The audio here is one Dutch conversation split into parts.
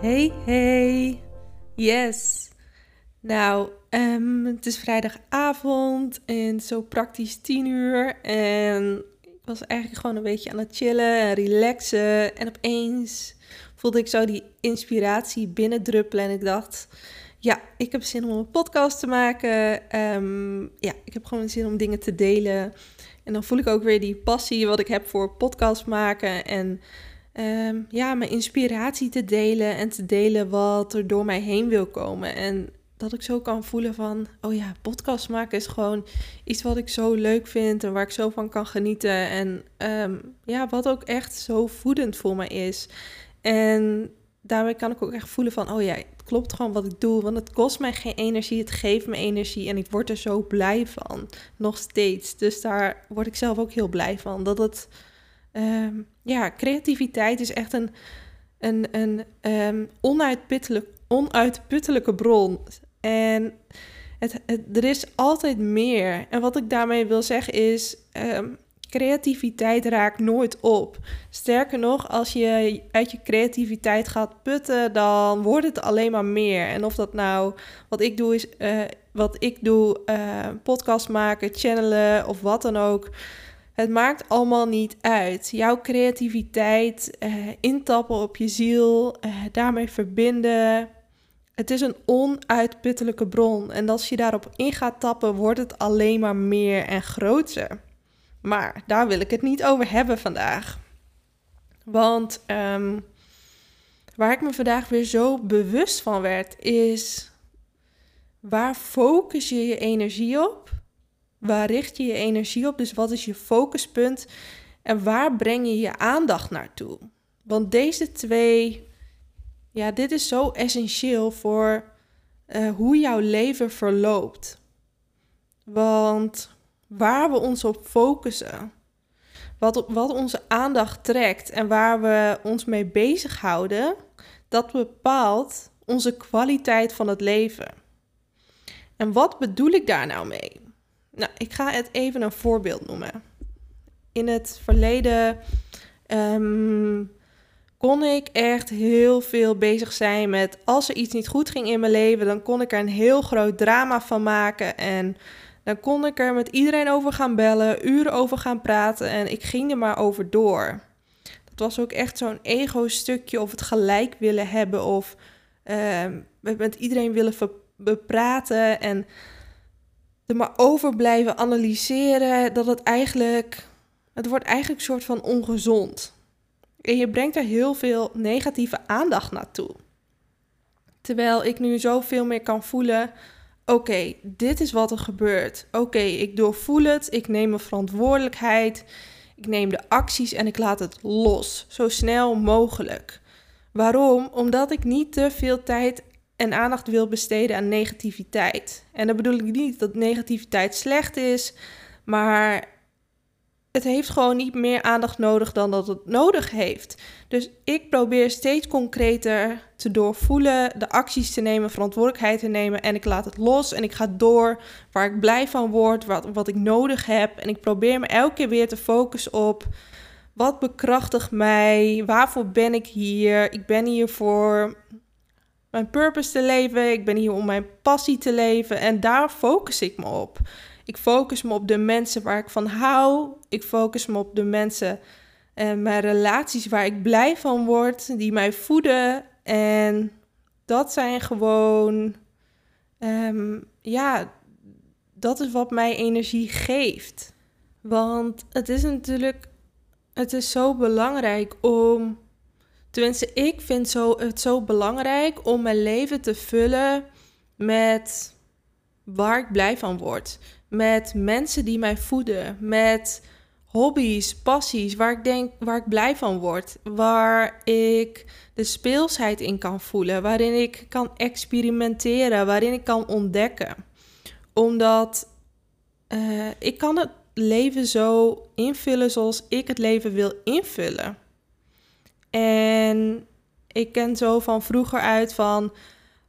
Hey, hey. Yes. Nou, ehm, het is vrijdagavond en zo praktisch tien uur. En ik was eigenlijk gewoon een beetje aan het chillen en relaxen. En opeens voelde ik zo die inspiratie binnendruppelen. En ik dacht, ja, ik heb zin om een podcast te maken. Ehm, ja, ik heb gewoon zin om dingen te delen. En dan voel ik ook weer die passie wat ik heb voor podcast maken. En um, ja, mijn inspiratie te delen en te delen wat er door mij heen wil komen. En dat ik zo kan voelen van, oh ja, podcast maken is gewoon iets wat ik zo leuk vind en waar ik zo van kan genieten. En um, ja, wat ook echt zo voedend voor me is. En daarmee kan ik ook echt voelen van, oh ja, het klopt gewoon wat ik doe. Want het kost mij geen energie, het geeft me energie en ik word er zo blij van. Nog steeds. Dus daar word ik zelf ook heel blij van. Dat het um, ja, creativiteit is echt een, een, een onuitputtelijk, onuitputtelijke bron. En het, er is altijd meer. En wat ik daarmee wil zeggen is. Um, creativiteit raakt nooit op. Sterker nog, als je uit je creativiteit gaat putten, dan wordt het alleen maar meer. En of dat nou wat ik doe is, uh, wat ik doe, uh, podcast maken, channelen of wat dan ook. Het maakt allemaal niet uit. Jouw creativiteit, uh, intappen op je ziel, uh, daarmee verbinden. Het is een onuitputtelijke bron. En als je daarop in gaat tappen, wordt het alleen maar meer en groter. Maar daar wil ik het niet over hebben vandaag. Want um, waar ik me vandaag weer zo bewust van werd, is waar focus je je energie op? Waar richt je je energie op? Dus wat is je focuspunt? En waar breng je je aandacht naartoe? Want deze twee, ja, dit is zo essentieel voor uh, hoe jouw leven verloopt. Want waar we ons op focussen, wat, wat onze aandacht trekt en waar we ons mee bezighouden, dat bepaalt onze kwaliteit van het leven. En wat bedoel ik daar nou mee? Nou, ik ga het even een voorbeeld noemen. In het verleden um, kon ik echt heel veel bezig zijn met als er iets niet goed ging in mijn leven, dan kon ik er een heel groot drama van maken en dan kon ik er met iedereen over gaan bellen, uren over gaan praten en ik ging er maar over door. Dat was ook echt zo'n ego-stukje of het gelijk willen hebben of uh, met iedereen willen bepraten en maar over blijven analyseren, dat het eigenlijk, het wordt eigenlijk een soort van ongezond. En je brengt er heel veel negatieve aandacht naartoe. Terwijl ik nu zoveel meer kan voelen, oké, dit is wat er gebeurt. Oké, ik doorvoel het, ik neem mijn verantwoordelijkheid, ik neem de acties en ik laat het los, zo snel mogelijk. Waarom? Omdat ik niet te veel tijd en aandacht wil besteden aan negativiteit. En dan bedoel ik niet dat negativiteit slecht is, maar het heeft gewoon niet meer aandacht nodig dan dat het nodig heeft. Dus ik probeer steeds concreter te doorvoelen, de acties te nemen, verantwoordelijkheid te nemen en ik laat het los en ik ga door waar ik blij van word, wat, wat ik nodig heb. En ik probeer me elke keer weer te focussen op wat bekrachtigt mij, waarvoor ben ik hier? Ik ben hier voor mijn purpose te leven. Ik ben hier om mijn passie te leven. En daar focus ik me op. Ik focus me op de mensen waar ik van hou. Ik focus me op de mensen en mijn relaties waar ik blij van word, die mij voeden. En dat zijn gewoon, um, ja, dat is wat mij energie geeft. Want het is natuurlijk, het is zo belangrijk om Tenminste, ik vind zo, het zo belangrijk om mijn leven te vullen met waar ik blij van word. Met mensen die mij voeden. Met hobby's, passies, waar ik denk, waar ik blij van word, waar ik de speelsheid in kan voelen, waarin ik kan experimenteren, waarin ik kan ontdekken. Omdat uh, ik kan het leven zo invullen zoals ik het leven wil invullen. En ik ken zo van vroeger uit van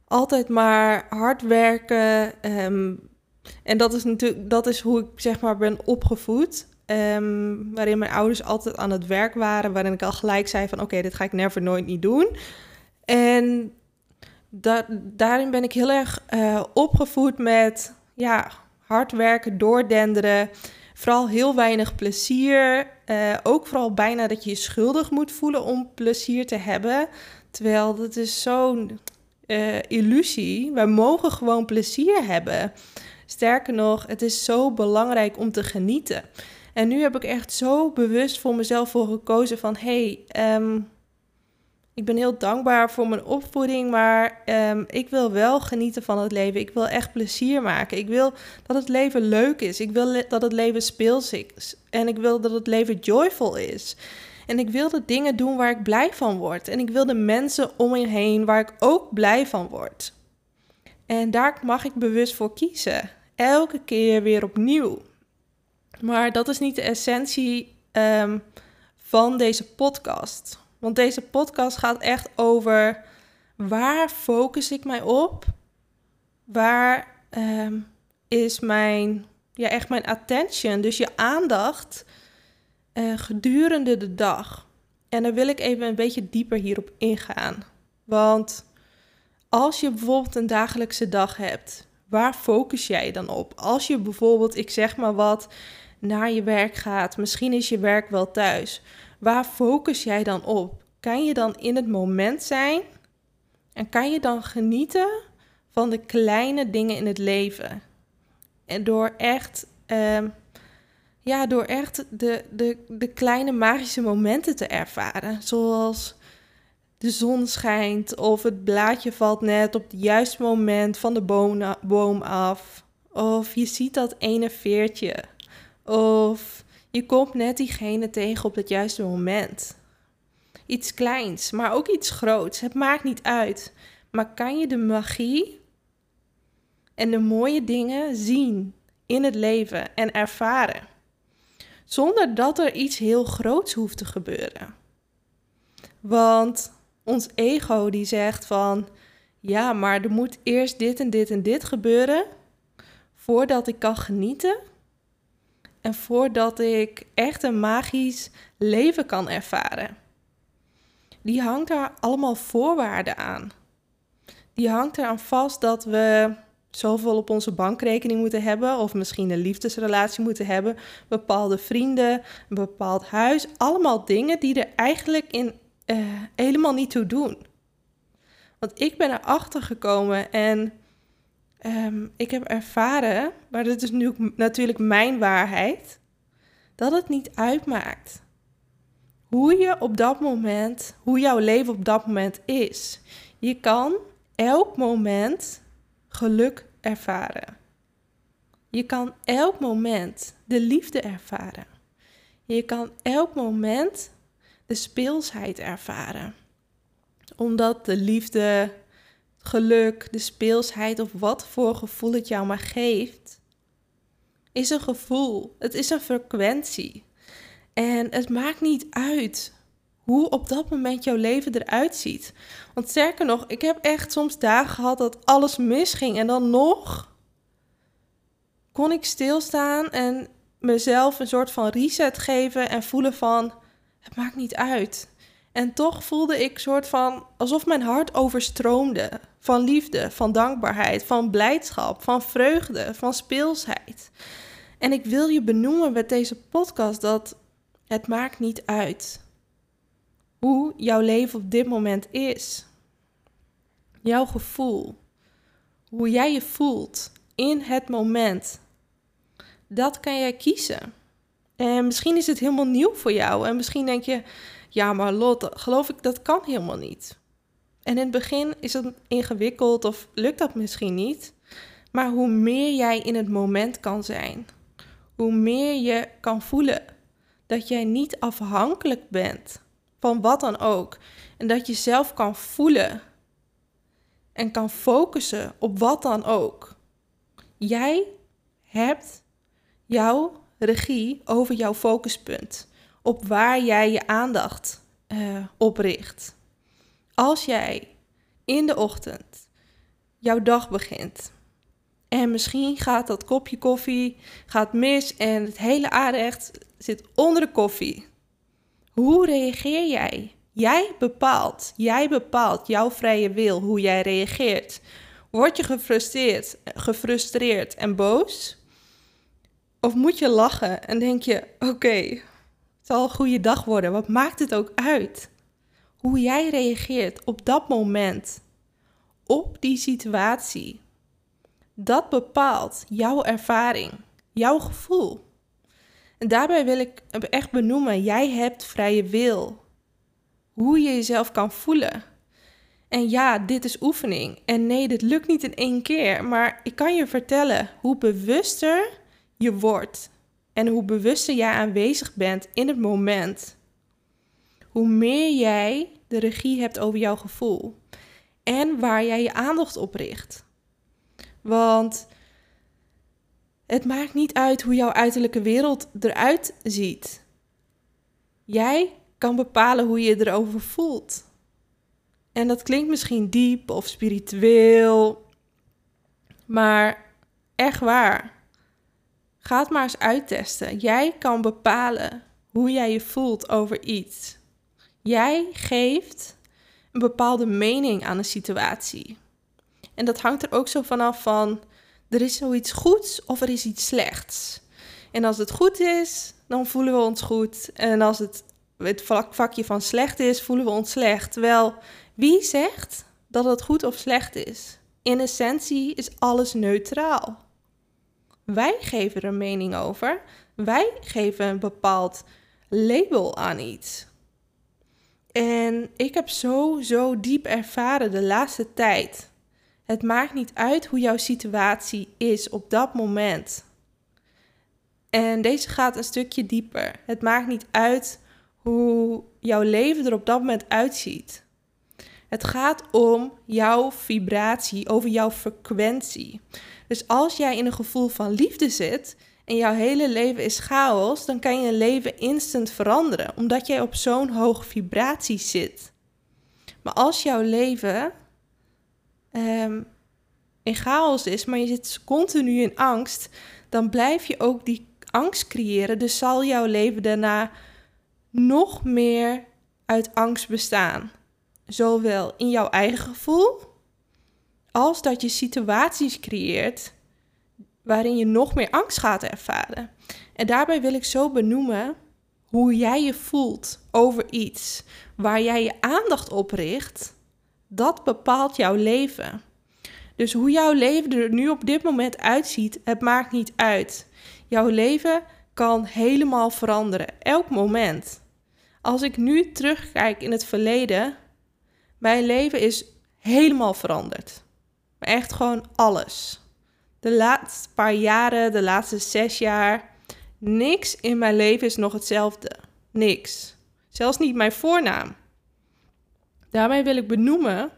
altijd maar hard werken. Um, en dat is natuurlijk dat is hoe ik zeg maar ben opgevoed. Um, waarin mijn ouders altijd aan het werk waren. Waarin ik al gelijk zei van oké, dit ga ik never nooit niet doen. En da daarin ben ik heel erg uh, opgevoed met ja, hard werken, doordenderen. Vooral heel weinig plezier. Uh, ook vooral bijna dat je je schuldig moet voelen om plezier te hebben. Terwijl dat is zo'n uh, illusie. Wij mogen gewoon plezier hebben. Sterker nog, het is zo belangrijk om te genieten. En nu heb ik echt zo bewust voor mezelf voor gekozen van... hé, hey, um, ik ben heel dankbaar voor mijn opvoeding, maar um, ik wil wel genieten van het leven. Ik wil echt plezier maken. Ik wil dat het leven leuk is. Ik wil dat het leven speels is. En ik wil dat het leven joyful is. En ik wil de dingen doen waar ik blij van word. En ik wil de mensen om me heen waar ik ook blij van word. En daar mag ik bewust voor kiezen. Elke keer weer opnieuw. Maar dat is niet de essentie um, van deze podcast. Want deze podcast gaat echt over waar focus ik mij op? Waar um, is mijn, ja, echt mijn attention, dus je aandacht uh, gedurende de dag? En daar wil ik even een beetje dieper hierop ingaan. Want als je bijvoorbeeld een dagelijkse dag hebt, waar focus jij dan op? Als je bijvoorbeeld, ik zeg maar wat, naar je werk gaat, misschien is je werk wel thuis. Waar focus jij dan op? Kan je dan in het moment zijn en kan je dan genieten van de kleine dingen in het leven? En door echt, uh, ja, door echt de, de, de kleine magische momenten te ervaren. Zoals de zon schijnt of het blaadje valt net op het juiste moment van de boom af. Of je ziet dat ene veertje. Of je komt net diegene tegen op het juiste moment. Iets kleins, maar ook iets groots. Het maakt niet uit. Maar kan je de magie en de mooie dingen zien in het leven en ervaren? Zonder dat er iets heel groots hoeft te gebeuren. Want ons ego die zegt van ja, maar er moet eerst dit en dit en dit gebeuren voordat ik kan genieten en voordat ik echt een magisch leven kan ervaren. Die hangt daar allemaal voorwaarden aan. Die hangt eraan vast dat we zoveel op onze bankrekening moeten hebben, of misschien een liefdesrelatie moeten hebben, bepaalde vrienden, een bepaald huis. Allemaal dingen die er eigenlijk in uh, helemaal niet toe doen. Want ik ben erachter gekomen en um, ik heb ervaren, maar dat is nu natuurlijk mijn waarheid, dat het niet uitmaakt hoe je op dat moment, hoe jouw leven op dat moment is. Je kan elk moment geluk ervaren. Je kan elk moment de liefde ervaren. Je kan elk moment de speelsheid ervaren. Omdat de liefde, geluk, de speelsheid of wat voor gevoel het jou maar geeft, is een gevoel. Het is een frequentie. En het maakt niet uit hoe op dat moment jouw leven eruit ziet. Want sterker nog, ik heb echt soms dagen gehad dat alles misging. En dan nog kon ik stilstaan en mezelf een soort van reset geven en voelen van het maakt niet uit. En toch voelde ik soort van alsof mijn hart overstroomde van liefde, van dankbaarheid, van blijdschap, van vreugde, van speelsheid. En ik wil je benoemen met deze podcast dat het maakt niet uit hoe jouw leven op dit moment is. Jouw gevoel, hoe jij je voelt in het moment, dat kan jij kiezen. En misschien is het helemaal nieuw voor jou. En misschien denk je, ja, maar Lotte, geloof ik, dat kan helemaal niet. En in het begin is het ingewikkeld of lukt dat misschien niet. Maar hoe meer jij in het moment kan zijn, hoe meer je kan voelen dat jij niet afhankelijk bent van wat dan ook. En dat je zelf kan voelen en kan focussen op wat dan ook. Jij hebt jouw regie over jouw focuspunt. Op waar jij je aandacht uh, op richt. Als jij in de ochtend jouw dag begint. En misschien gaat dat kopje koffie gaat mis en het hele aanrecht zit onder de koffie. Hoe reageer jij? Jij bepaalt, jij bepaalt jouw vrije wil hoe jij reageert. Word je gefrustreerd, gefrustreerd en boos? Of moet je lachen en denk je: oké, het zal een goede dag worden. Wat maakt het ook uit? Hoe jij reageert op dat moment, op die situatie, dat bepaalt jouw ervaring, jouw gevoel. En daarbij wil ik echt benoemen: jij hebt vrije wil hoe je jezelf kan voelen. En ja, dit is oefening. En nee, dit lukt niet in één keer. Maar ik kan je vertellen hoe bewuster je wordt. En hoe bewuster jij aanwezig bent in het moment. Hoe meer jij de regie hebt over jouw gevoel. En waar jij je aandacht op richt. Want het maakt niet uit hoe jouw uiterlijke wereld eruit ziet. Jij kan bepalen hoe je erover voelt. En dat klinkt misschien diep of spiritueel, maar echt waar. Ga het maar eens uittesten. Jij kan bepalen hoe jij je voelt over iets. Jij geeft een bepaalde mening aan een situatie. En dat hangt er ook zo vanaf van er is zoiets goeds of er is iets slechts. En als het goed is, dan voelen we ons goed. En als het het vakje van slecht is, voelen we ons slecht. Terwijl wie zegt dat het goed of slecht is? In essentie is alles neutraal. Wij geven er een mening over. Wij geven een bepaald label aan iets. En ik heb zo, zo diep ervaren de laatste tijd. Het maakt niet uit hoe jouw situatie is op dat moment. En deze gaat een stukje dieper. Het maakt niet uit hoe jouw leven er op dat moment uitziet. Het gaat om jouw vibratie, over jouw frequentie. Dus als jij in een gevoel van liefde zit en jouw hele leven is chaos, dan kan je leven instant veranderen, omdat jij op zo'n hoge vibratie zit. Maar als jouw leven um, in chaos is, maar je zit continu in angst, dan blijf je ook die angst creëren. Dus zal jouw leven daarna nog meer uit angst bestaan. Zowel in jouw eigen gevoel, als dat je situaties creëert waarin je nog meer angst gaat ervaren. En daarbij wil ik zo benoemen hoe jij je voelt over iets, waar jij je aandacht op richt, dat bepaalt jouw leven. Dus hoe jouw leven er nu op dit moment uitziet, het maakt niet uit. Jouw leven kan helemaal veranderen, elk moment. Als ik nu terugkijk in het verleden, mijn leven is helemaal veranderd. Maar echt gewoon alles. De laatste paar jaren, de laatste zes jaar, niks in mijn leven is nog hetzelfde. Niks. Zelfs niet mijn voornaam. Daarmee wil ik benoemen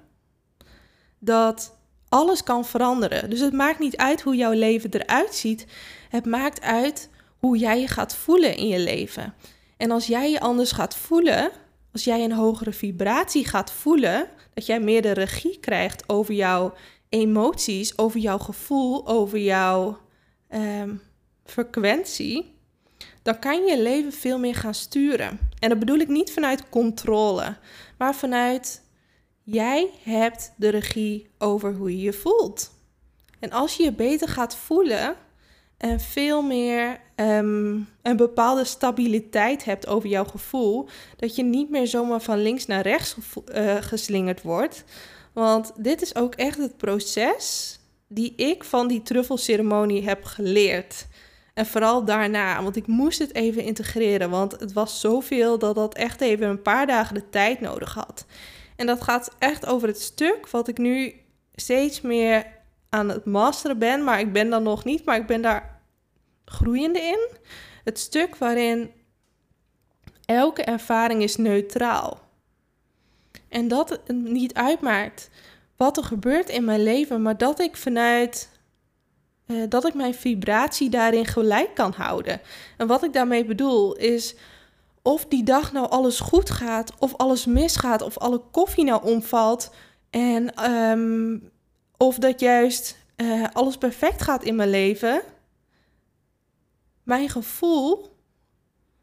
dat alles kan veranderen. Dus het maakt niet uit hoe jouw leven eruit ziet. Het maakt uit hoe jij je gaat voelen in je leven. En als jij je anders gaat voelen, als jij een hogere vibratie gaat voelen, dat jij meer de regie krijgt over jouw emoties, over jouw gevoel, over jouw um, frequentie, dan kan je leven veel meer gaan sturen. En dat bedoel ik niet vanuit controle, maar vanuit jij hebt de regie over hoe je je voelt. En als je je beter gaat voelen, en veel meer ehm, een bepaalde stabiliteit hebt over jouw gevoel. Dat je niet meer zomaar van links naar rechts uh, geslingerd wordt. Want dit is ook echt het proces die ik van die truffelceremonie heb geleerd. En vooral daarna, want ik moest het even integreren. Want het was zoveel dat dat echt even een paar dagen de tijd nodig had. En dat gaat echt over het stuk wat ik nu steeds meer aan het masteren ben. Maar ik ben dan nog niet, maar ik ben daar groeiende in. Het stuk waarin elke ervaring is neutraal. En dat het niet uitmaakt wat er gebeurt in mijn leven, maar dat ik vanuit uh, dat ik mijn vibratie daarin gelijk kan houden. En wat ik daarmee bedoel is of die dag nou alles goed gaat, of alles misgaat, of alle koffie nou omvalt. En um, of dat juist uh, alles perfect gaat in mijn leven. Mijn gevoel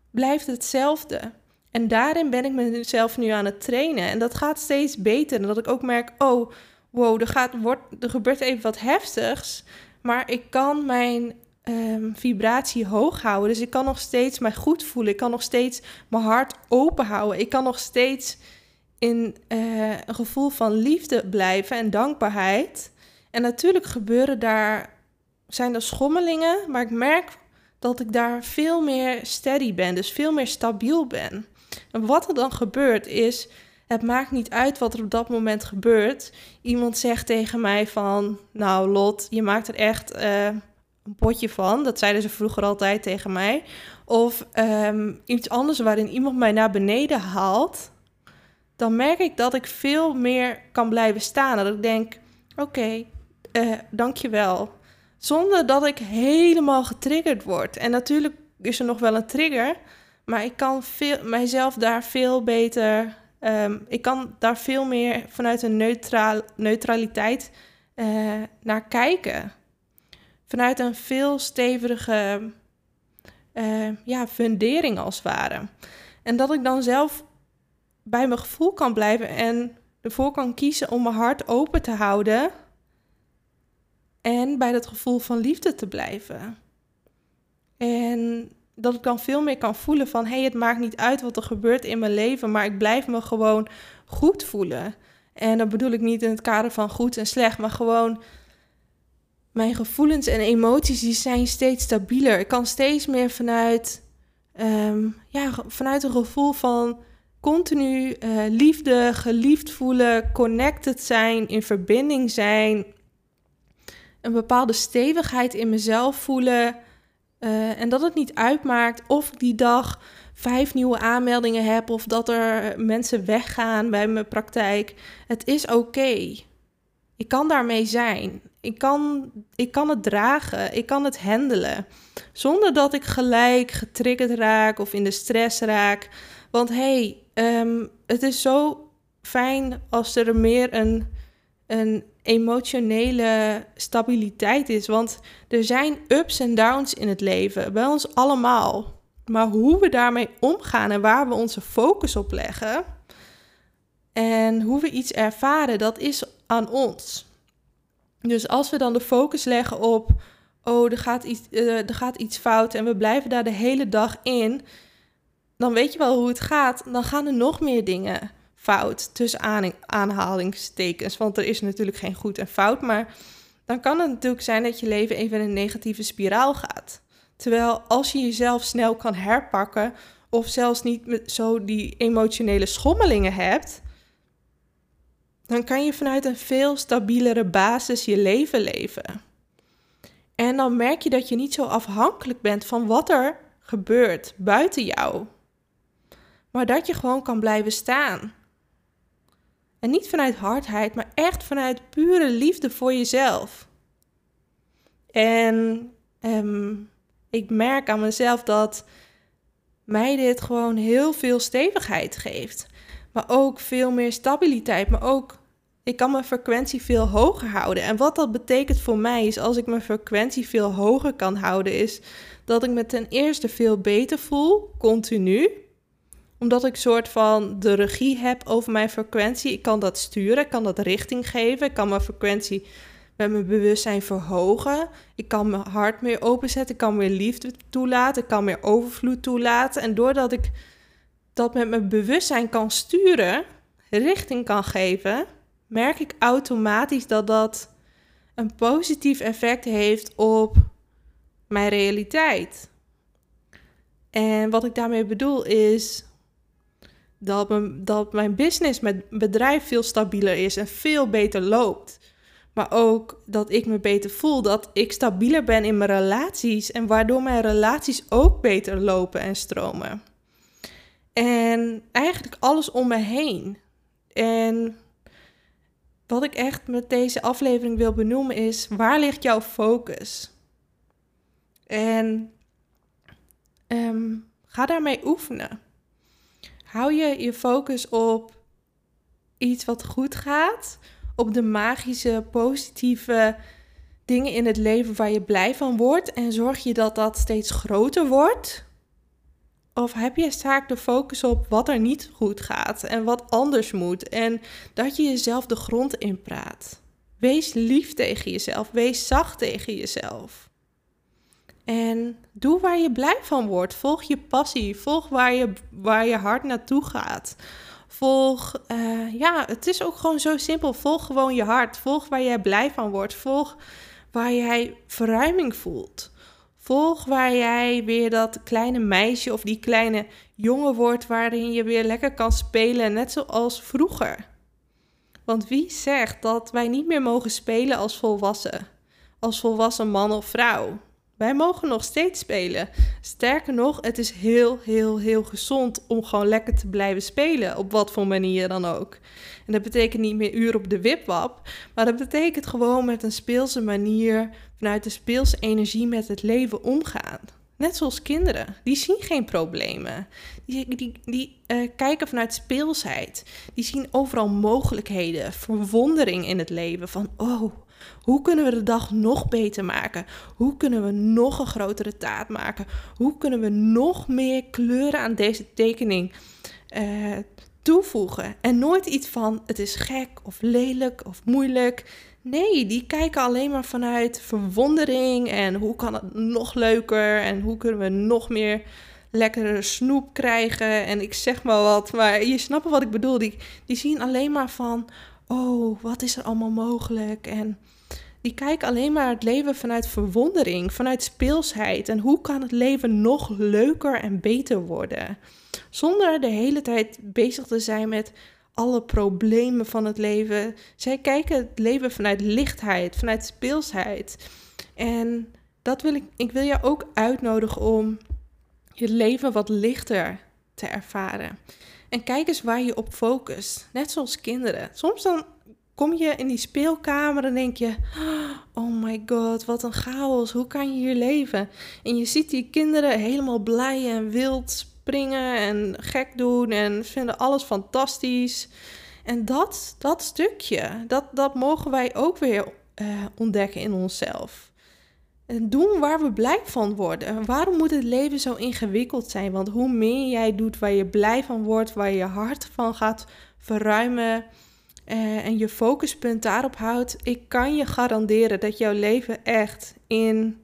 blijft hetzelfde. En daarin ben ik mezelf nu aan het trainen. En dat gaat steeds beter. En dat ik ook merk, oh, wow, er, gaat, wordt, er gebeurt even wat heftigs. Maar ik kan mijn um, vibratie hoog houden. Dus ik kan nog steeds mij goed voelen. Ik kan nog steeds mijn hart open houden. Ik kan nog steeds in uh, een gevoel van liefde blijven en dankbaarheid. En natuurlijk gebeuren daar, zijn er schommelingen, maar ik merk dat ik daar veel meer steady ben, dus veel meer stabiel ben. En wat er dan gebeurt is, het maakt niet uit wat er op dat moment gebeurt. Iemand zegt tegen mij van, nou Lot, je maakt er echt uh, een potje van. Dat zeiden ze vroeger altijd tegen mij. Of um, iets anders waarin iemand mij naar beneden haalt. Dan merk ik dat ik veel meer kan blijven staan. Dat ik denk, oké, okay, uh, dankjewel. Zonder dat ik helemaal getriggerd word. En natuurlijk is er nog wel een trigger. Maar ik kan veel, mijzelf daar veel beter Um, ik kan daar veel meer vanuit een neutraal, neutraliteit uh, naar kijken. Vanuit een veel stevige uh, ja, fundering als het ware. En dat ik dan zelf bij mijn gevoel kan blijven en ervoor kan kiezen om mijn hart open te houden. En bij dat gevoel van liefde te blijven. En dat ik dan veel meer kan voelen van... hé, hey, het maakt niet uit wat er gebeurt in mijn leven... maar ik blijf me gewoon goed voelen. En dat bedoel ik niet in het kader van goed en slecht... maar gewoon mijn gevoelens en emoties die zijn steeds stabieler. Ik kan steeds meer vanuit, um, ja, vanuit een gevoel van continu uh, liefde, geliefd voelen, connected zijn, in verbinding zijn, een bepaalde stevigheid in mezelf voelen. Uh, en dat het niet uitmaakt of ik die dag vijf nieuwe aanmeldingen heb of dat er mensen weggaan bij mijn praktijk. Het is oké. Ik kan daarmee zijn. Ik kan, ik kan het dragen. Ik kan het handelen. Zonder dat ik gelijk getriggerd raak of in de stress raak. Want hey, um, het is zo fijn als er meer een, een emotionele stabiliteit is. Want er zijn ups en downs in het leven, bij ons allemaal. Maar hoe we daarmee omgaan en waar we onze focus op leggen en hoe we iets ervaren, dat is aan ons. Dus als we dan de focus leggen op, oh, er gaat iets, uh, er gaat iets fout en we blijven daar de hele dag in, dan weet je wel hoe het gaat. Dan gaan er nog meer dingen fout tussen aanhalingstekens. Want er is natuurlijk geen goed en fout. Maar dan kan het natuurlijk zijn dat je leven even in een negatieve spiraal gaat. Terwijl als je jezelf snel kan herpakken. Of zelfs niet zo die emotionele schommelingen hebt. Dan kan je vanuit een veel stabielere basis je leven leven. En dan merk je dat je niet zo afhankelijk bent van wat er gebeurt buiten jou. Maar dat je gewoon kan blijven staan. En niet vanuit hardheid, maar echt vanuit pure liefde voor jezelf. En um, ik merk aan mezelf dat mij dit gewoon heel veel stevigheid geeft. Maar ook veel meer stabiliteit. Maar ook, ik kan mijn frequentie veel hoger houden. En wat dat betekent voor mij is, als ik mijn frequentie veel hoger kan houden, is dat ik me ten eerste veel beter voel, continu omdat ik soort van de regie heb over mijn frequentie. Ik kan dat sturen, ik kan dat richting geven. Ik kan mijn frequentie met mijn bewustzijn verhogen. Ik kan mijn hart meer openzetten. Ik kan meer liefde toelaten. Ik kan meer overvloed toelaten. En doordat ik dat met mijn bewustzijn kan sturen, richting kan geven, merk ik automatisch dat dat een positief effect heeft op mijn realiteit. En wat ik daarmee bedoel is dat mijn, dat mijn business met bedrijf veel stabieler is en veel beter loopt. Maar ook dat ik me beter voel, dat ik stabieler ben in mijn relaties en waardoor mijn relaties ook beter lopen en stromen. En eigenlijk alles om me heen. En wat ik echt met deze aflevering wil benoemen is: waar ligt jouw focus? En ehm, ga daarmee oefenen. Hou je je focus op iets wat goed gaat, op de magische, positieve dingen in het leven waar je blij van wordt en zorg je dat dat steeds groter wordt? Of heb je vaak de focus op wat er niet goed gaat en wat anders moet en dat je jezelf de grond inpraat? Wees lief tegen jezelf, wees zacht tegen jezelf. En doe waar je blij van wordt. Volg je passie, volg waar je, waar je hart naartoe gaat. Volg, uh, ja, het is ook gewoon zo simpel. Volg gewoon je hart. Volg waar jij blij van wordt. Volg waar jij verruiming voelt. Volg waar jij weer dat kleine meisje of die kleine jongen wordt waarin je weer lekker kan spelen, net zoals vroeger. Want wie zegt dat wij niet meer mogen spelen als volwassen? Als volwassen man of vrouw? Wij mogen nog steeds spelen. Sterker nog, het is heel, heel, heel gezond om gewoon lekker te blijven spelen, op wat voor manier dan ook. En dat betekent niet meer uur op de wipwap, maar dat betekent gewoon met een speelse manier, vanuit de speelse energie met het leven omgaan. Net zoals kinderen, die zien geen problemen. Die, die, die uh, kijken vanuit speelsheid. Die zien overal mogelijkheden, verwondering in het leven. Van, oh, hoe kunnen we de dag nog beter maken? Hoe kunnen we nog een grotere taart maken? Hoe kunnen we nog meer kleuren aan deze tekening uh, toevoegen? En nooit iets van het is gek of lelijk of moeilijk. Nee, die kijken alleen maar vanuit verwondering en hoe kan het nog leuker en hoe kunnen we nog meer lekkere snoep krijgen en ik zeg maar wat, maar je snapt wat ik bedoel. Die, die zien alleen maar van, oh, wat is er allemaal mogelijk en die kijken alleen maar het leven vanuit verwondering, vanuit speelsheid. En hoe kan het leven nog leuker en beter worden? Zonder de hele tijd bezig te zijn met alle problemen van het leven. Zij kijken het leven vanuit lichtheid, vanuit speelsheid. En dat wil ik, ik wil jou ook uitnodigen om je leven wat lichter te ervaren. En kijk eens waar je op focust. Net zoals kinderen. Soms dan kom je in die speelkamer en denk je: Oh my god, wat een chaos. Hoe kan je hier leven? En je ziet die kinderen helemaal blij en wild springen en gek doen en vinden alles fantastisch. En dat, dat stukje, dat, dat mogen wij ook weer uh, ontdekken in onszelf. En doen waar we blij van worden. Waarom moet het leven zo ingewikkeld zijn? Want hoe meer jij doet waar je blij van wordt, waar je hart van gaat verruimen, uh, en je focuspunt daarop houdt, ik kan je garanderen dat jouw leven echt in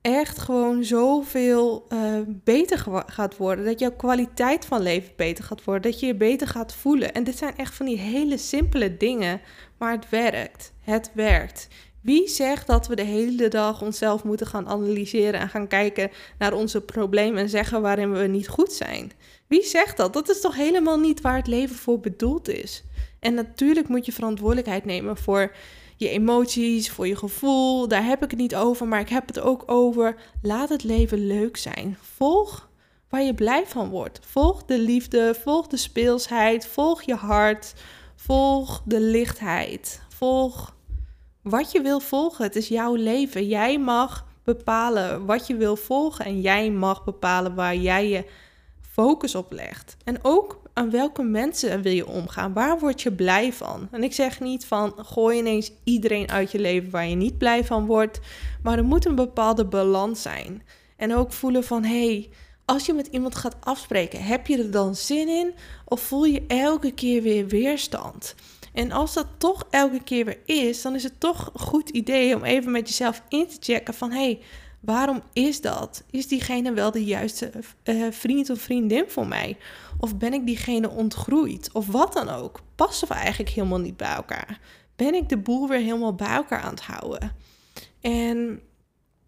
echt gewoon zoveel uh, beter gaat worden. Dat jouw kwaliteit van leven beter gaat worden. Dat je je beter gaat voelen. En dit zijn echt van die hele simpele dingen. Maar het werkt. Het werkt. Wie zegt dat we de hele dag onszelf moeten gaan analyseren en gaan kijken naar onze problemen en zeggen waarin we niet goed zijn? Wie zegt dat? Dat is toch helemaal niet waar het leven voor bedoeld is? En natuurlijk moet je verantwoordelijkheid nemen voor je emoties, voor je gevoel. Daar heb ik het niet over, maar ik heb het ook over. Laat het leven leuk zijn. Volg waar je blij van wordt. Volg de liefde, volg de speelsheid, volg je hart, volg de lichtheid. Volg wat je wil volgen. Het is jouw leven. Jij mag bepalen wat je wil volgen en jij mag bepalen waar jij je focus op legt. En ook aan welke mensen wil je omgaan? Waar word je blij van? En ik zeg niet van gooi ineens iedereen uit je leven waar je niet blij van wordt, maar er moet een bepaalde balans zijn. En ook voelen van hey, als je met iemand gaat afspreken, heb je er dan zin in of voel je elke keer weer weerstand? En als dat toch elke keer weer is, dan is het toch een goed idee om even met jezelf in te checken van hey, Waarom is dat? Is diegene wel de juiste uh, vriend of vriendin voor mij? Of ben ik diegene ontgroeid? Of wat dan ook? Passen we eigenlijk helemaal niet bij elkaar? Ben ik de boel weer helemaal bij elkaar aan het houden? En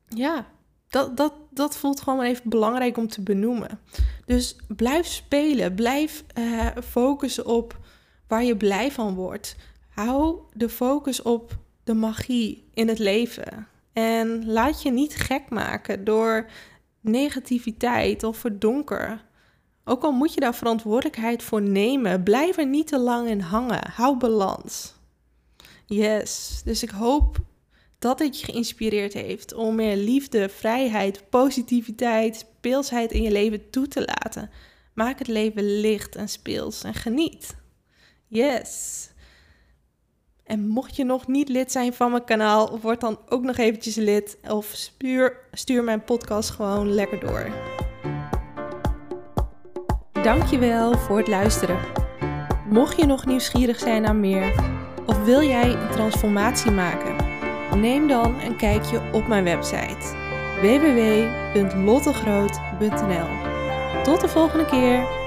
ja, dat, dat, dat voelt gewoon even belangrijk om te benoemen. Dus blijf spelen. Blijf uh, focussen op waar je blij van wordt. Hou de focus op de magie in het leven. En laat je niet gek maken door negativiteit of verdonker. Ook al moet je daar verantwoordelijkheid voor nemen, blijf er niet te lang in hangen. Hou balans. Yes, dus ik hoop dat dit je geïnspireerd heeft om meer liefde, vrijheid, positiviteit, speelsheid in je leven toe te laten. Maak het leven licht en speels en geniet. Yes. En mocht je nog niet lid zijn van mijn kanaal, word dan ook nog eventjes lid of stuur, stuur mijn podcast gewoon lekker door. Dankjewel voor het luisteren. Mocht je nog nieuwsgierig zijn naar meer of wil jij een transformatie maken, neem dan een kijkje op mijn website www.lottegroot.nl. Tot de volgende keer.